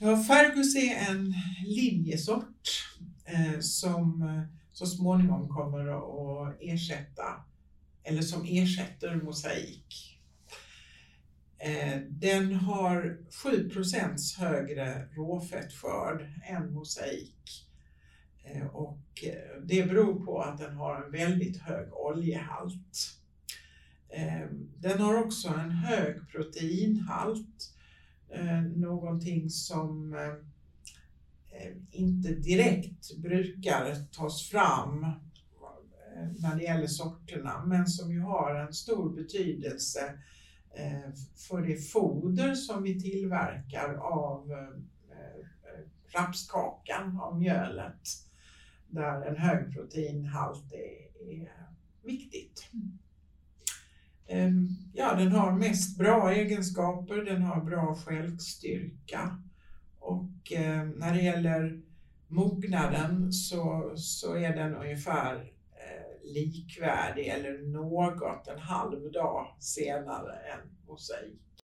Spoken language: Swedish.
Ja, Fergus är en linjesort eh, som eh, så småningom kommer att ersätta, eller som ersätter mosaik. Eh, den har 7% högre råfettskörd än mosaik. Eh, och eh, det beror på att den har en väldigt hög oljehalt. Eh, den har också en hög proteinhalt, Eh, någonting som eh, eh, inte direkt brukar tas fram när det gäller sorterna, men som ju har en stor betydelse för det foder som vi tillverkar av rapskakan, av mjölet där en hög proteinhalt är, är Ehm, ja, den har mest bra egenskaper, den har bra självstyrka och eh, när det gäller mognaden så, så är den ungefär eh, likvärdig eller något en halv dag senare än mosaik.